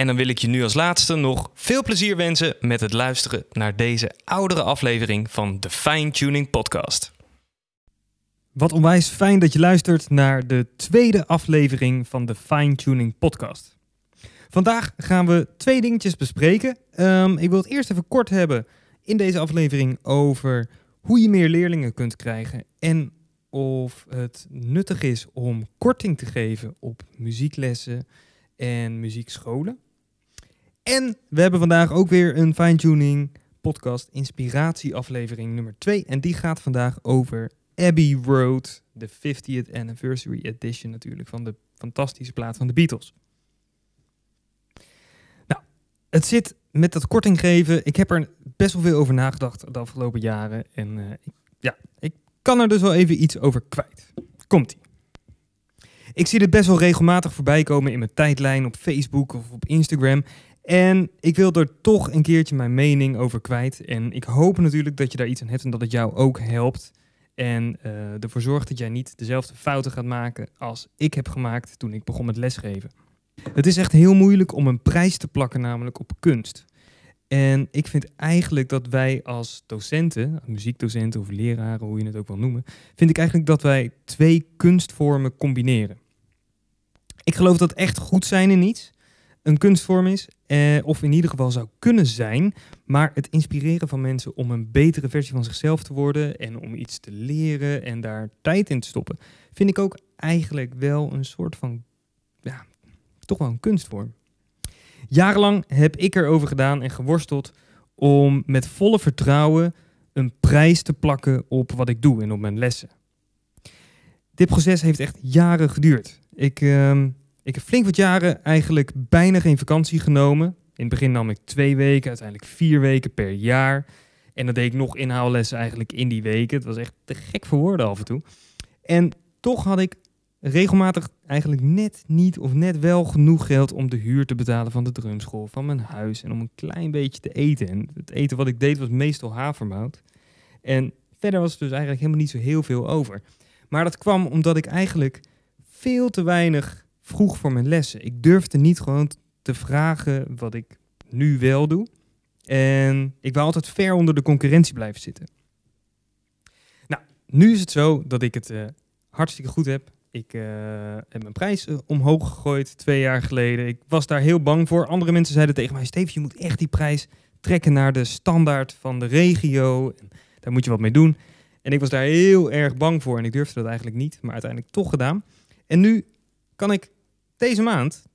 En dan wil ik je nu als laatste nog veel plezier wensen met het luisteren naar deze oudere aflevering van de Fine Tuning Podcast. Wat onwijs fijn dat je luistert naar de tweede aflevering van de Fine Tuning Podcast. Vandaag gaan we twee dingetjes bespreken. Um, ik wil het eerst even kort hebben in deze aflevering over hoe je meer leerlingen kunt krijgen en of het nuttig is om korting te geven op muzieklessen en muziekscholen. En we hebben vandaag ook weer een fine-tuning podcast inspiratieaflevering nummer 2. En die gaat vandaag over Abbey Road, de 50th anniversary edition natuurlijk van de fantastische plaat van de Beatles. Nou, het zit met dat korting geven. Ik heb er best wel veel over nagedacht de afgelopen jaren. En uh, ik, ja, ik kan er dus wel even iets over kwijt. Komt-ie. Ik zie dit best wel regelmatig voorbij komen in mijn tijdlijn op Facebook of op Instagram. En ik wil er toch een keertje mijn mening over kwijt. En ik hoop natuurlijk dat je daar iets aan hebt en dat het jou ook helpt. En uh, ervoor zorgt dat jij niet dezelfde fouten gaat maken als ik heb gemaakt toen ik begon met lesgeven. Het is echt heel moeilijk om een prijs te plakken, namelijk op kunst. En ik vind eigenlijk dat wij als docenten, muziekdocenten of leraren, hoe je het ook wil noemen, vind ik eigenlijk dat wij twee kunstvormen combineren. Ik geloof dat echt goed zijn in iets een kunstvorm is, eh, of in ieder geval zou kunnen zijn, maar het inspireren van mensen om een betere versie van zichzelf te worden en om iets te leren en daar tijd in te stoppen, vind ik ook eigenlijk wel een soort van, ja, toch wel een kunstvorm. Jarenlang heb ik erover gedaan en geworsteld om met volle vertrouwen een prijs te plakken op wat ik doe en op mijn lessen. Dit proces heeft echt jaren geduurd. Ik, uh, ik heb flink wat jaren eigenlijk bijna geen vakantie genomen. In het begin nam ik twee weken, uiteindelijk vier weken per jaar. En dan deed ik nog inhaallessen eigenlijk in die weken. Het was echt te gek voor woorden af en toe. En toch had ik regelmatig eigenlijk net niet of net wel genoeg geld om de huur te betalen van de drumschool, van mijn huis en om een klein beetje te eten. En het eten wat ik deed was meestal havermout. En verder was er dus eigenlijk helemaal niet zo heel veel over. Maar dat kwam omdat ik eigenlijk veel te weinig vroeg voor mijn lessen. Ik durfde niet gewoon te vragen wat ik nu wel doe. En ik wil altijd ver onder de concurrentie blijven zitten. Nou, nu is het zo dat ik het uh, hartstikke goed heb. Ik uh, heb mijn prijs uh, omhoog gegooid twee jaar geleden. Ik was daar heel bang voor. Andere mensen zeiden tegen mij: Steven, je moet echt die prijs trekken naar de standaard van de regio. Daar moet je wat mee doen. En ik was daar heel erg bang voor en ik durfde dat eigenlijk niet, maar uiteindelijk toch gedaan. En nu kan ik deze maand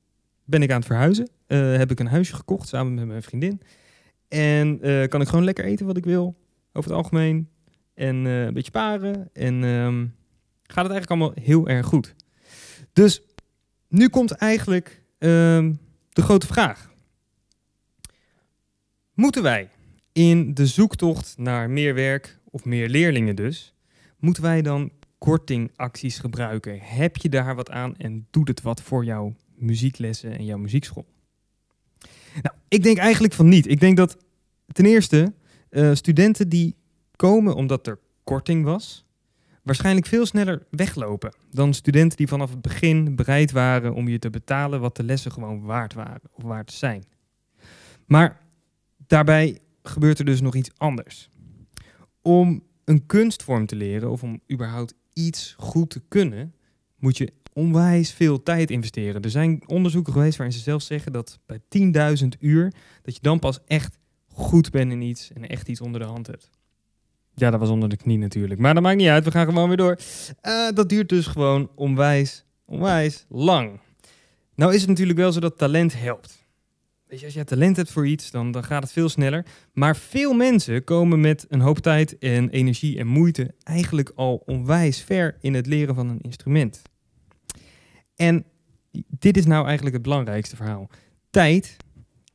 ben ik aan het verhuizen. Uh, heb ik een huisje gekocht samen met mijn vriendin. En uh, kan ik gewoon lekker eten wat ik wil, over het algemeen. En uh, een beetje paren. En um, gaat het eigenlijk allemaal heel erg goed. Dus nu komt eigenlijk um, de grote vraag. Moeten wij in de zoektocht naar meer werk, of meer leerlingen dus, moeten wij dan kortingacties gebruiken? Heb je daar wat aan en doet het wat voor jouw muzieklessen en jouw muziekschool? Nou, ik denk eigenlijk van niet. Ik denk dat ten eerste uh, studenten die komen omdat er korting was, waarschijnlijk veel sneller weglopen dan studenten die vanaf het begin bereid waren om je te betalen wat de lessen gewoon waard waren of waard zijn. Maar daarbij gebeurt er dus nog iets anders. Om een kunstvorm te leren of om überhaupt iets goed te kunnen, moet je onwijs veel tijd investeren. Er zijn onderzoeken geweest waarin ze zelfs zeggen dat bij 10.000 uur, dat je dan pas echt goed bent in iets en echt iets onder de hand hebt. Ja, dat was onder de knie natuurlijk. Maar dat maakt niet uit, we gaan gewoon weer door. Uh, dat duurt dus gewoon onwijs, onwijs lang. Nou is het natuurlijk wel zo dat talent helpt. Weet je, als je talent hebt voor iets, dan, dan gaat het veel sneller. Maar veel mensen komen met een hoop tijd en energie en moeite eigenlijk al onwijs ver in het leren van een instrument. En dit is nou eigenlijk het belangrijkste verhaal. Tijd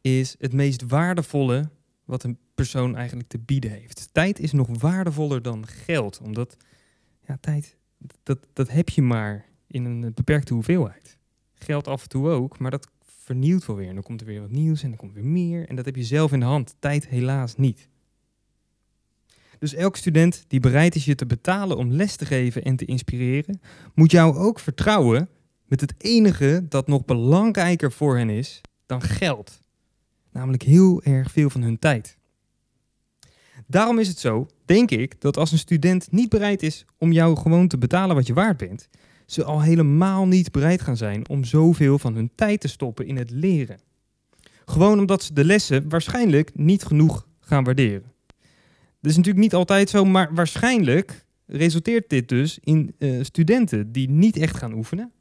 is het meest waardevolle wat een persoon eigenlijk te bieden heeft. Tijd is nog waardevoller dan geld, omdat ja, tijd, dat, dat heb je maar in een beperkte hoeveelheid. Geld af en toe ook, maar dat vernieuwt wel weer. En dan komt er weer wat nieuws en dan komt weer meer. En dat heb je zelf in de hand. Tijd helaas niet. Dus elke student die bereid is je te betalen om les te geven en te inspireren, moet jou ook vertrouwen met het enige dat nog belangrijker voor hen is dan geld. Namelijk heel erg veel van hun tijd. Daarom is het zo, denk ik, dat als een student niet bereid is om jou gewoon te betalen wat je waard bent, ze al helemaal niet bereid gaan zijn om zoveel van hun tijd te stoppen in het leren. Gewoon omdat ze de lessen waarschijnlijk niet genoeg gaan waarderen. Dat is natuurlijk niet altijd zo, maar waarschijnlijk resulteert dit dus in uh, studenten die niet echt gaan oefenen,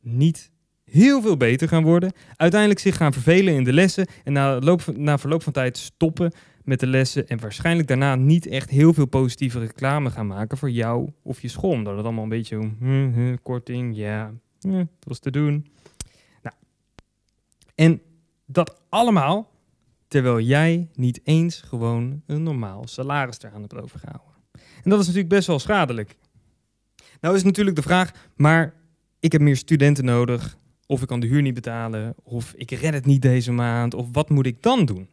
niet heel veel beter gaan worden, uiteindelijk zich gaan vervelen in de lessen en na, loop, na verloop van tijd stoppen met de lessen en waarschijnlijk daarna niet echt heel veel positieve reclame gaan maken voor jou of je school. Omdat het allemaal een beetje hm, hm, korting, ja, hm, dat was te doen. Nou, en dat allemaal terwijl jij niet eens gewoon een normaal salaris eraan hebt overgehouden. En dat is natuurlijk best wel schadelijk. Nou is natuurlijk de vraag, maar ik heb meer studenten nodig, of ik kan de huur niet betalen, of ik red het niet deze maand, of wat moet ik dan doen?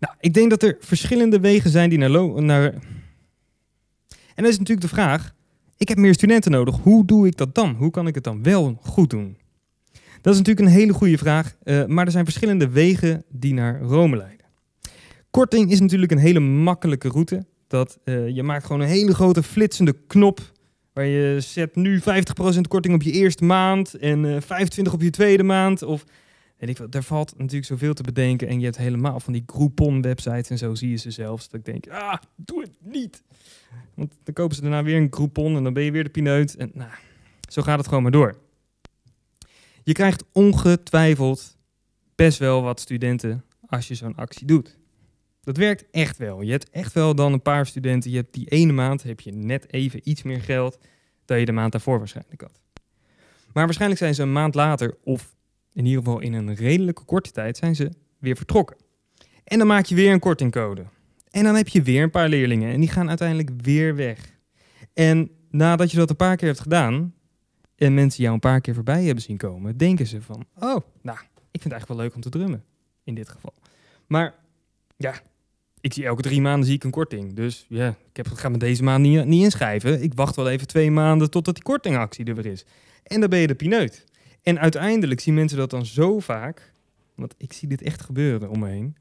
Nou, ik denk dat er verschillende wegen zijn die naar, naar... En dan is natuurlijk de vraag, ik heb meer studenten nodig, hoe doe ik dat dan? Hoe kan ik het dan wel goed doen? Dat is natuurlijk een hele goede vraag, uh, maar er zijn verschillende wegen die naar Rome leiden. Korting is natuurlijk een hele makkelijke route. Dat, uh, je maakt gewoon een hele grote flitsende knop Waar je zet nu 50% korting op je eerste maand en uh, eh, 25% op je tweede maand. Of weet ik daar valt natuurlijk zoveel te bedenken. En je hebt helemaal van die Groupon websites en zo zie je ze zelfs. Dat ik denk, ah, doe het niet. Want dan kopen ze daarna weer een Groupon en dan ben je weer de pineut. En nou, zo gaat het gewoon maar door. Je krijgt ongetwijfeld best wel wat studenten als je zo'n actie doet. Dat werkt echt wel. Je hebt echt wel dan een paar studenten. Je hebt die ene maand heb je net even iets meer geld dan je de maand daarvoor waarschijnlijk had. Maar waarschijnlijk zijn ze een maand later, of in ieder geval in een redelijke korte tijd, zijn ze weer vertrokken. En dan maak je weer een kortingcode. En dan heb je weer een paar leerlingen en die gaan uiteindelijk weer weg. En nadat je dat een paar keer hebt gedaan en mensen jou een paar keer voorbij hebben zien komen, denken ze van, oh, nou, ik vind het eigenlijk wel leuk om te drummen. In dit geval. Maar ja, ik zie elke drie maanden zie ik een korting. Dus ja, ik heb, ga me deze maand niet, niet inschrijven. Ik wacht wel even twee maanden totdat die kortingactie er weer is. En dan ben je de pineut. En uiteindelijk zien mensen dat dan zo vaak, want ik zie dit echt gebeuren om me heen,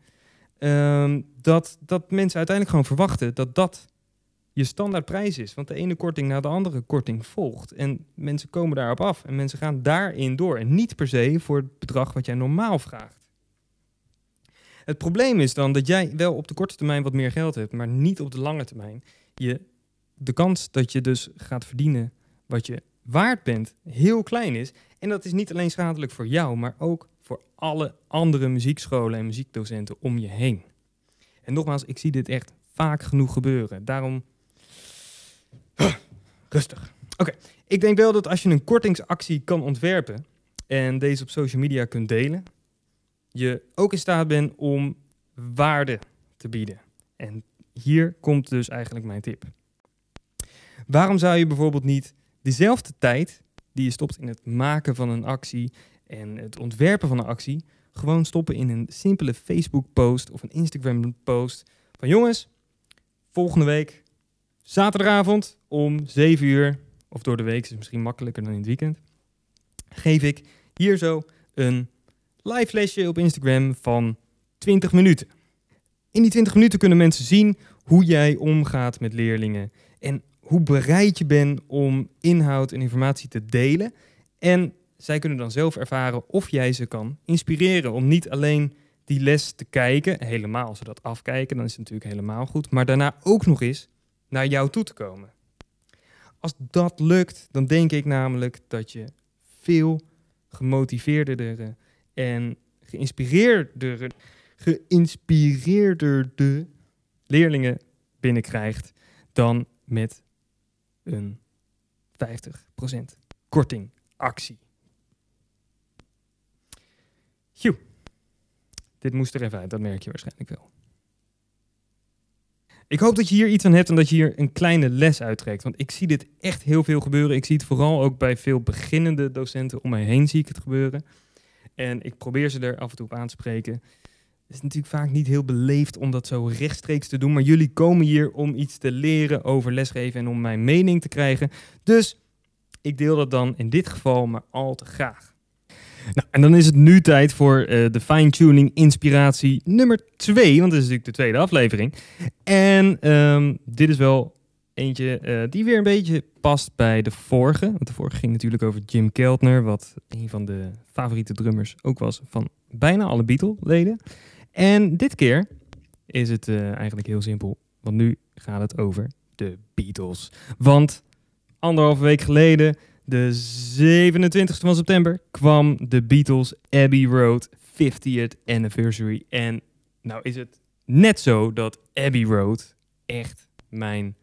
ehm, dat, dat mensen uiteindelijk gewoon verwachten dat dat je standaardprijs is. Want de ene korting na de andere korting volgt. En mensen komen daarop af en mensen gaan daarin door. En niet per se voor het bedrag wat jij normaal vraagt. Het probleem is dan dat jij wel op de korte termijn wat meer geld hebt, maar niet op de lange termijn. Je, de kans dat je dus gaat verdienen wat je waard bent, heel klein is. En dat is niet alleen schadelijk voor jou, maar ook voor alle andere muziekscholen en muziekdocenten om je heen. En nogmaals, ik zie dit echt vaak genoeg gebeuren. Daarom. Rustig. Oké, ik denk wel dat als je een kortingsactie kan ontwerpen en deze op social media kunt delen, je ook in staat bent om waarde te bieden. En hier komt dus eigenlijk mijn tip. Waarom zou je bijvoorbeeld niet dezelfde tijd die je stopt in het maken van een actie en het ontwerpen van een actie, gewoon stoppen in een simpele Facebook-post of een Instagram-post van jongens, volgende week Zaterdagavond om 7 uur, of door de week, is misschien makkelijker dan in het weekend, geef ik hier zo een live lesje op Instagram van 20 minuten. In die 20 minuten kunnen mensen zien hoe jij omgaat met leerlingen en hoe bereid je bent om inhoud en informatie te delen. En zij kunnen dan zelf ervaren of jij ze kan inspireren om niet alleen die les te kijken, helemaal als ze dat afkijken, dan is het natuurlijk helemaal goed, maar daarna ook nog eens naar jou toe te komen. Als dat lukt, dan denk ik namelijk dat je veel gemotiveerder en geïnspireerder, geïnspireerder leerlingen binnenkrijgt dan met een 50% korting actie. Joe. Dit moest er even uit, dat merk je waarschijnlijk wel. Ik hoop dat je hier iets aan hebt en dat je hier een kleine les uittrekt. Want ik zie dit echt heel veel gebeuren. Ik zie het vooral ook bij veel beginnende docenten om mij heen zie ik het gebeuren. En ik probeer ze er af en toe op aan te spreken. Het is natuurlijk vaak niet heel beleefd om dat zo rechtstreeks te doen. Maar jullie komen hier om iets te leren over lesgeven en om mijn mening te krijgen. Dus ik deel dat dan in dit geval maar al te graag. Nou, en dan is het nu tijd voor uh, de fine-tuning inspiratie nummer 2, want dit is natuurlijk de tweede aflevering. En um, dit is wel eentje uh, die weer een beetje past bij de vorige. Want de vorige ging natuurlijk over Jim Keltner, wat een van de favoriete drummers ook was van bijna alle Beatle-leden. En dit keer is het uh, eigenlijk heel simpel, want nu gaat het over de Beatles. Want anderhalve week geleden de 27 van september kwam de Beatles Abbey Road 50th Anniversary. En nou is het net zo dat Abbey Road echt mijn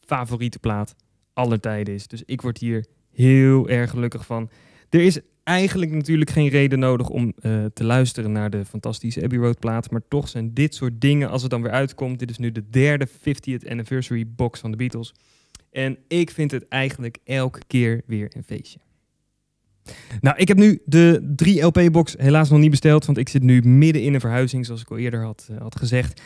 favoriete plaat aller tijden is. Dus ik word hier heel erg gelukkig van. Er is eigenlijk natuurlijk geen reden nodig om uh, te luisteren naar de fantastische Abbey Road plaat. Maar toch zijn dit soort dingen, als het dan weer uitkomt. Dit is nu de derde 50th Anniversary box van de Beatles. En ik vind het eigenlijk elke keer weer een feestje. Nou, ik heb nu de 3 LP-box helaas nog niet besteld, want ik zit nu midden in een verhuizing, zoals ik al eerder had, uh, had gezegd.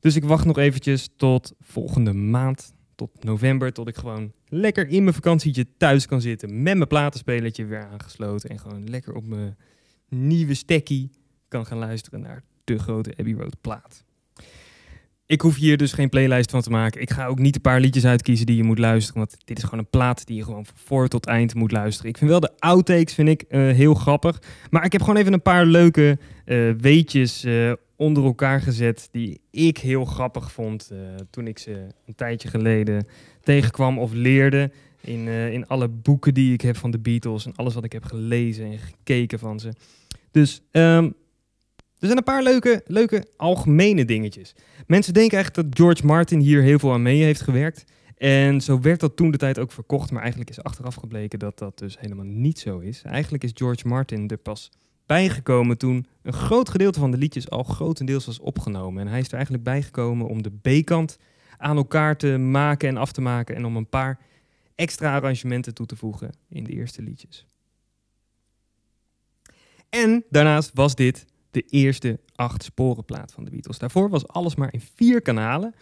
Dus ik wacht nog eventjes tot volgende maand, tot november, tot ik gewoon lekker in mijn vakantietje thuis kan zitten met mijn platenspelertje weer aangesloten en gewoon lekker op mijn nieuwe stekkie kan gaan luisteren naar de grote Abbey Road plaat. Ik hoef hier dus geen playlist van te maken. Ik ga ook niet een paar liedjes uitkiezen die je moet luisteren. Want dit is gewoon een plaat die je gewoon voor tot eind moet luisteren. Ik vind wel de outtakes vind ik, uh, heel grappig. Maar ik heb gewoon even een paar leuke uh, weetjes uh, onder elkaar gezet. Die ik heel grappig vond toen ik ze een tijdje geleden tegenkwam of leerde. In, in alle boeken die ik heb van de Beatles. En alles wat ik heb gelezen en gekeken van ze. Dus um, er zijn een paar leuke, leuke algemene dingetjes. Mensen denken eigenlijk dat George Martin hier heel veel aan mee heeft gewerkt. En zo werd dat toen de tijd ook verkocht, maar eigenlijk is achteraf gebleken dat dat dus helemaal niet zo is. Eigenlijk is George Martin er pas bijgekomen toen een groot gedeelte van de liedjes al grotendeels was opgenomen. En hij is er eigenlijk bijgekomen om de B-kant aan elkaar te maken en af te maken en om een paar extra arrangementen toe te voegen in de eerste liedjes. En daarnaast was dit de eerste acht sporenplaat van de Beatles. Daarvoor was alles maar in vier kanalen.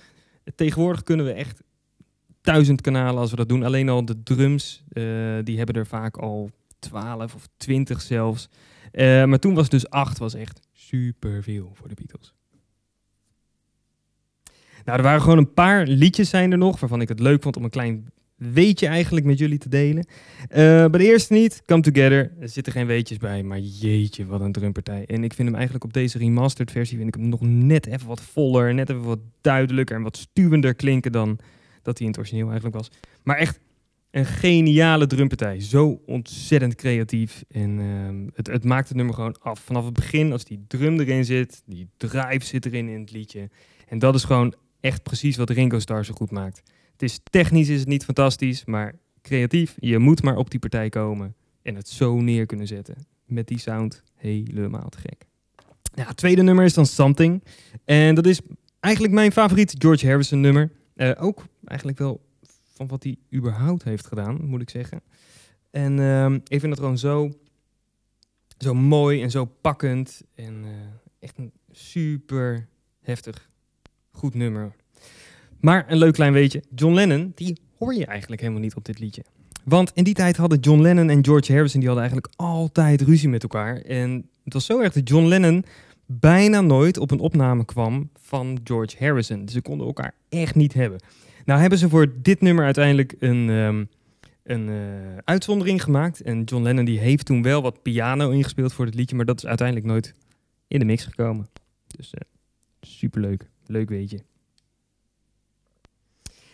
Tegenwoordig kunnen we echt duizend kanalen als we dat doen. Alleen al de drums, uh, die hebben er vaak al twaalf of twintig zelfs. Uh, maar toen was dus acht, was echt superveel voor de Beatles. Nou, er waren gewoon een paar liedjes zijn er nog, waarvan ik het leuk vond om een klein weetje eigenlijk met jullie te delen. Uh, bij de eerste niet, Come Together. Er zitten geen weetjes bij, maar jeetje, wat een drumpartij. En ik vind hem eigenlijk op deze remastered versie vind ik hem nog net even wat voller, net even wat duidelijker en wat stuwender klinken dan dat hij in het origineel eigenlijk was. Maar echt een geniale drumpartij. Zo ontzettend creatief. En uh, het, het maakt het nummer gewoon af. Vanaf het begin, als die drum erin zit, die drive zit erin in het liedje. En dat is gewoon echt precies wat Ringo Starr zo goed maakt. Het is technisch is het niet fantastisch, maar creatief. Je moet maar op die partij komen en het zo neer kunnen zetten. Met die sound helemaal te gek. Ja, het tweede nummer is dan Something. En dat is eigenlijk mijn favoriet George Harrison nummer. Uh, ook eigenlijk wel wat hij überhaupt heeft gedaan, moet ik zeggen. En uh, ik vind het gewoon zo, zo mooi en zo pakkend. En uh, echt een super heftig goed nummer. Maar een leuk klein weetje, John Lennon, die hoor je eigenlijk helemaal niet op dit liedje. Want in die tijd hadden John Lennon en George Harrison, die hadden eigenlijk altijd ruzie met elkaar. En het was zo erg dat John Lennon bijna nooit op een opname kwam van George Harrison. Dus ze konden elkaar echt niet hebben. Nou hebben ze voor dit nummer uiteindelijk een, ehm, een uh, uitzondering gemaakt. En John Lennon die heeft toen wel wat piano ingespeeld voor het liedje, maar dat is uiteindelijk nooit in de mix gekomen. Dus uh, superleuk, leuk weetje.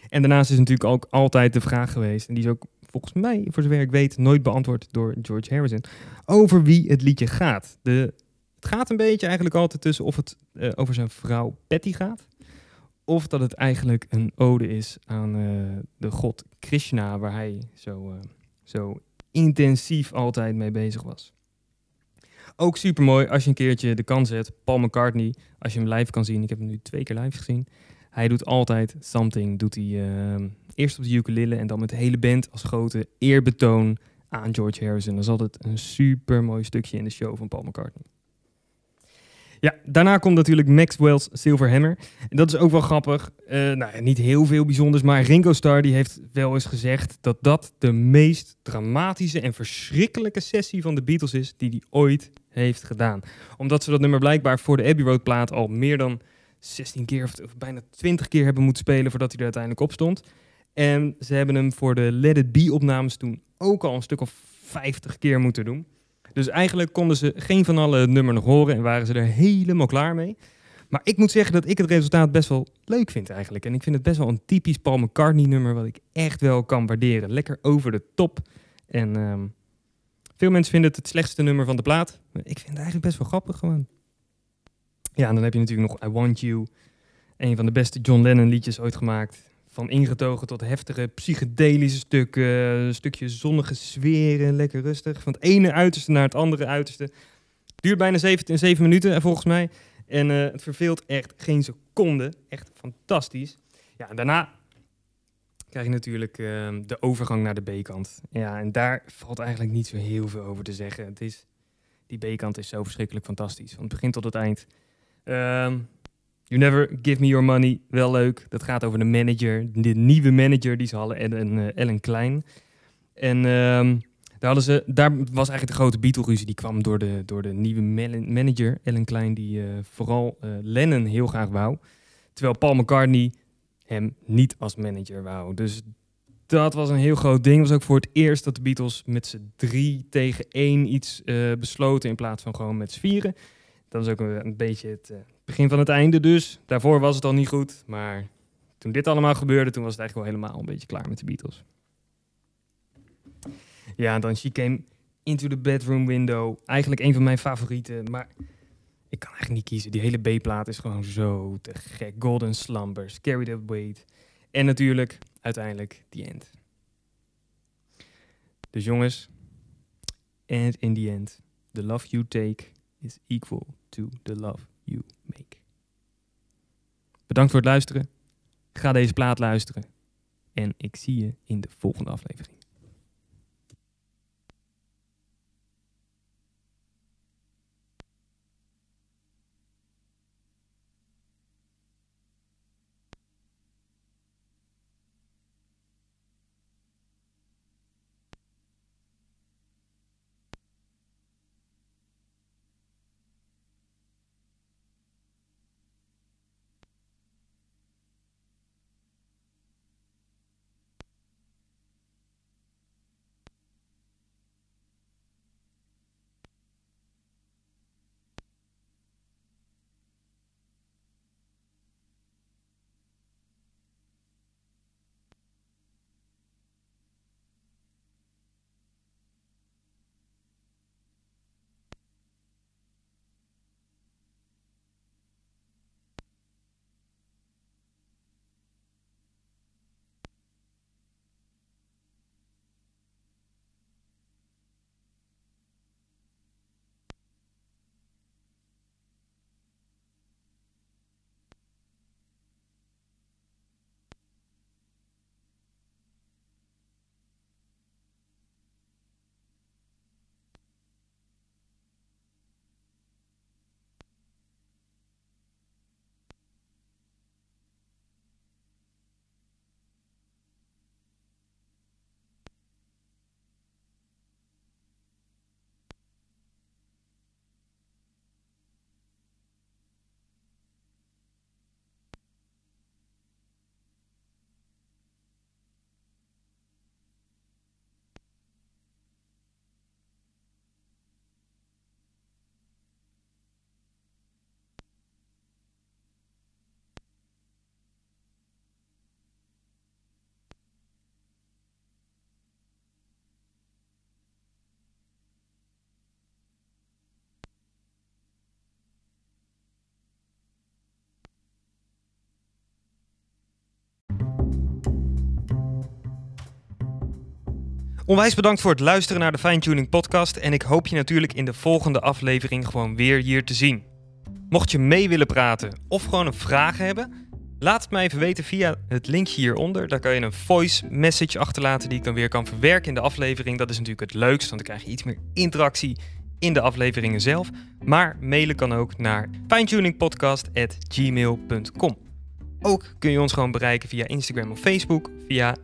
En daarnaast is natuurlijk ook altijd de vraag geweest, en die is ook volgens mij, voor zover ik weet, nooit beantwoord door George Harrison, over wie het liedje gaat. De, het gaat een beetje eigenlijk altijd tussen of het uh, over zijn vrouw Patty gaat, of dat het eigenlijk een ode is aan uh, de god Krishna, waar hij zo, uh, zo intensief altijd mee bezig was. Ook super mooi als je een keertje de kans hebt. Paul McCartney, als je hem live kan zien. Ik heb hem nu twee keer live gezien. Hij doet altijd something. Doet hij uh, eerst op de ukulele en dan met de hele band als grote eerbetoon aan George Harrison. Dat is altijd een super mooi stukje in de show van Paul McCartney. Ja, daarna komt natuurlijk Maxwell's Silver Hammer. En dat is ook wel grappig. Uh, nou niet heel veel bijzonders, maar Ringo Starr die heeft wel eens gezegd dat dat de meest dramatische en verschrikkelijke sessie van de Beatles is die hij ooit heeft gedaan. Omdat ze dat nummer blijkbaar voor de Abbey Road plaat al meer dan 16 keer of, of bijna 20 keer hebben moeten spelen voordat hij er uiteindelijk op stond. En ze hebben hem voor de Let It Be opnames toen ook al een stuk of 50 keer moeten doen. Dus eigenlijk konden ze geen van alle nummer nog horen en waren ze er helemaal klaar mee. Maar ik moet zeggen dat ik het resultaat best wel leuk vind eigenlijk. En ik vind het best wel een typisch Paul McCartney nummer wat ik echt wel kan waarderen. Lekker over de top. En um, veel mensen vinden het het slechtste nummer van de plaat. Maar ik vind het eigenlijk best wel grappig gewoon. Ja, en dan heb je natuurlijk nog I Want You. Een van de beste John Lennon liedjes ooit gemaakt. Van ingetogen tot heftige psychedelische stukken. Een stukje zonnige sferen, lekker rustig. Van het ene uiterste naar het andere uiterste. Duurt bijna zeven, zeven minuten volgens mij. En uh, het verveelt echt geen seconde. Echt fantastisch. Ja, en daarna krijg je natuurlijk uh, de overgang naar de B-kant. Ja, en daar valt eigenlijk niet zo heel veel over te zeggen. Het is, die B-kant is zo verschrikkelijk fantastisch. Van het begin tot het eind. Um, You Never Give Me Your Money, wel leuk. Dat gaat over de manager, de nieuwe manager die ze hadden, Ellen, Ellen Klein. En um, daar, hadden ze, daar was eigenlijk de grote Beatle-ruzie. Die kwam door de, door de nieuwe manager, Ellen Klein, die uh, vooral uh, Lennon heel graag wou. Terwijl Paul McCartney hem niet als manager wou. Dus dat was een heel groot ding. Het was ook voor het eerst dat de Beatles met z'n drie tegen één iets besloten in plaats van gewoon met z'n vieren. Dat was ook een, beetje het uh, begin van het einde dus. Daarvoor was het al niet goed, maar toen dit allemaal gebeurde, toen was het eigenlijk wel helemaal een beetje klaar met de Beatles. Ja, dan She Came Into the Bedroom Window. Eigenlijk een van mijn favorieten, maar ik kan eigenlijk niet kiezen. Die hele B-plaat is gewoon zo te gek. Golden Slumbers, Carry That Weight. En natuurlijk, uiteindelijk, The End. Dus jongens, and in the end, the love you take is equal to the love you make. Bedankt voor het luisteren. Ga deze plaat luisteren. En ik zie je in de volgende aflevering. Onwijs bedankt voor het luisteren naar de Fine Tuning podcast en ik hoop je natuurlijk in de volgende aflevering gewoon weer hier te zien. Mocht je mee willen praten of gewoon een vraag hebben, laat het mij even weten via het linkje hieronder. Daar kan je een voice message achterlaten die ik dan weer kan verwerken in de aflevering. Dat is natuurlijk het leukst, want dan krijg je iets meer interactie in de afleveringen zelf. Maar mailen kan ook naar finetuningpodcast.gmail.com. Ook kun je ons gewoon bereiken via Instagram of Facebook, via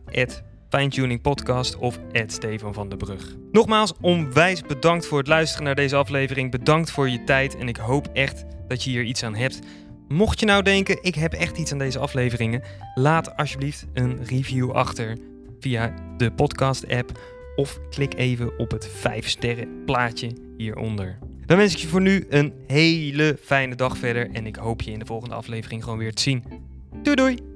Fine Podcast of Stefan van der Brug. Nogmaals, onwijs bedankt voor het luisteren naar deze aflevering. Bedankt voor je tijd en ik hoop echt dat je hier iets aan hebt. Mocht je nou denken, ik heb echt iets aan deze afleveringen, laat alsjeblieft een review achter via de podcast app of klik even op het 5 sterren plaatje hieronder. Dan wens ik je voor nu een hele fijne dag verder en ik hoop je in de volgende aflevering gewoon weer te zien. Doei doei!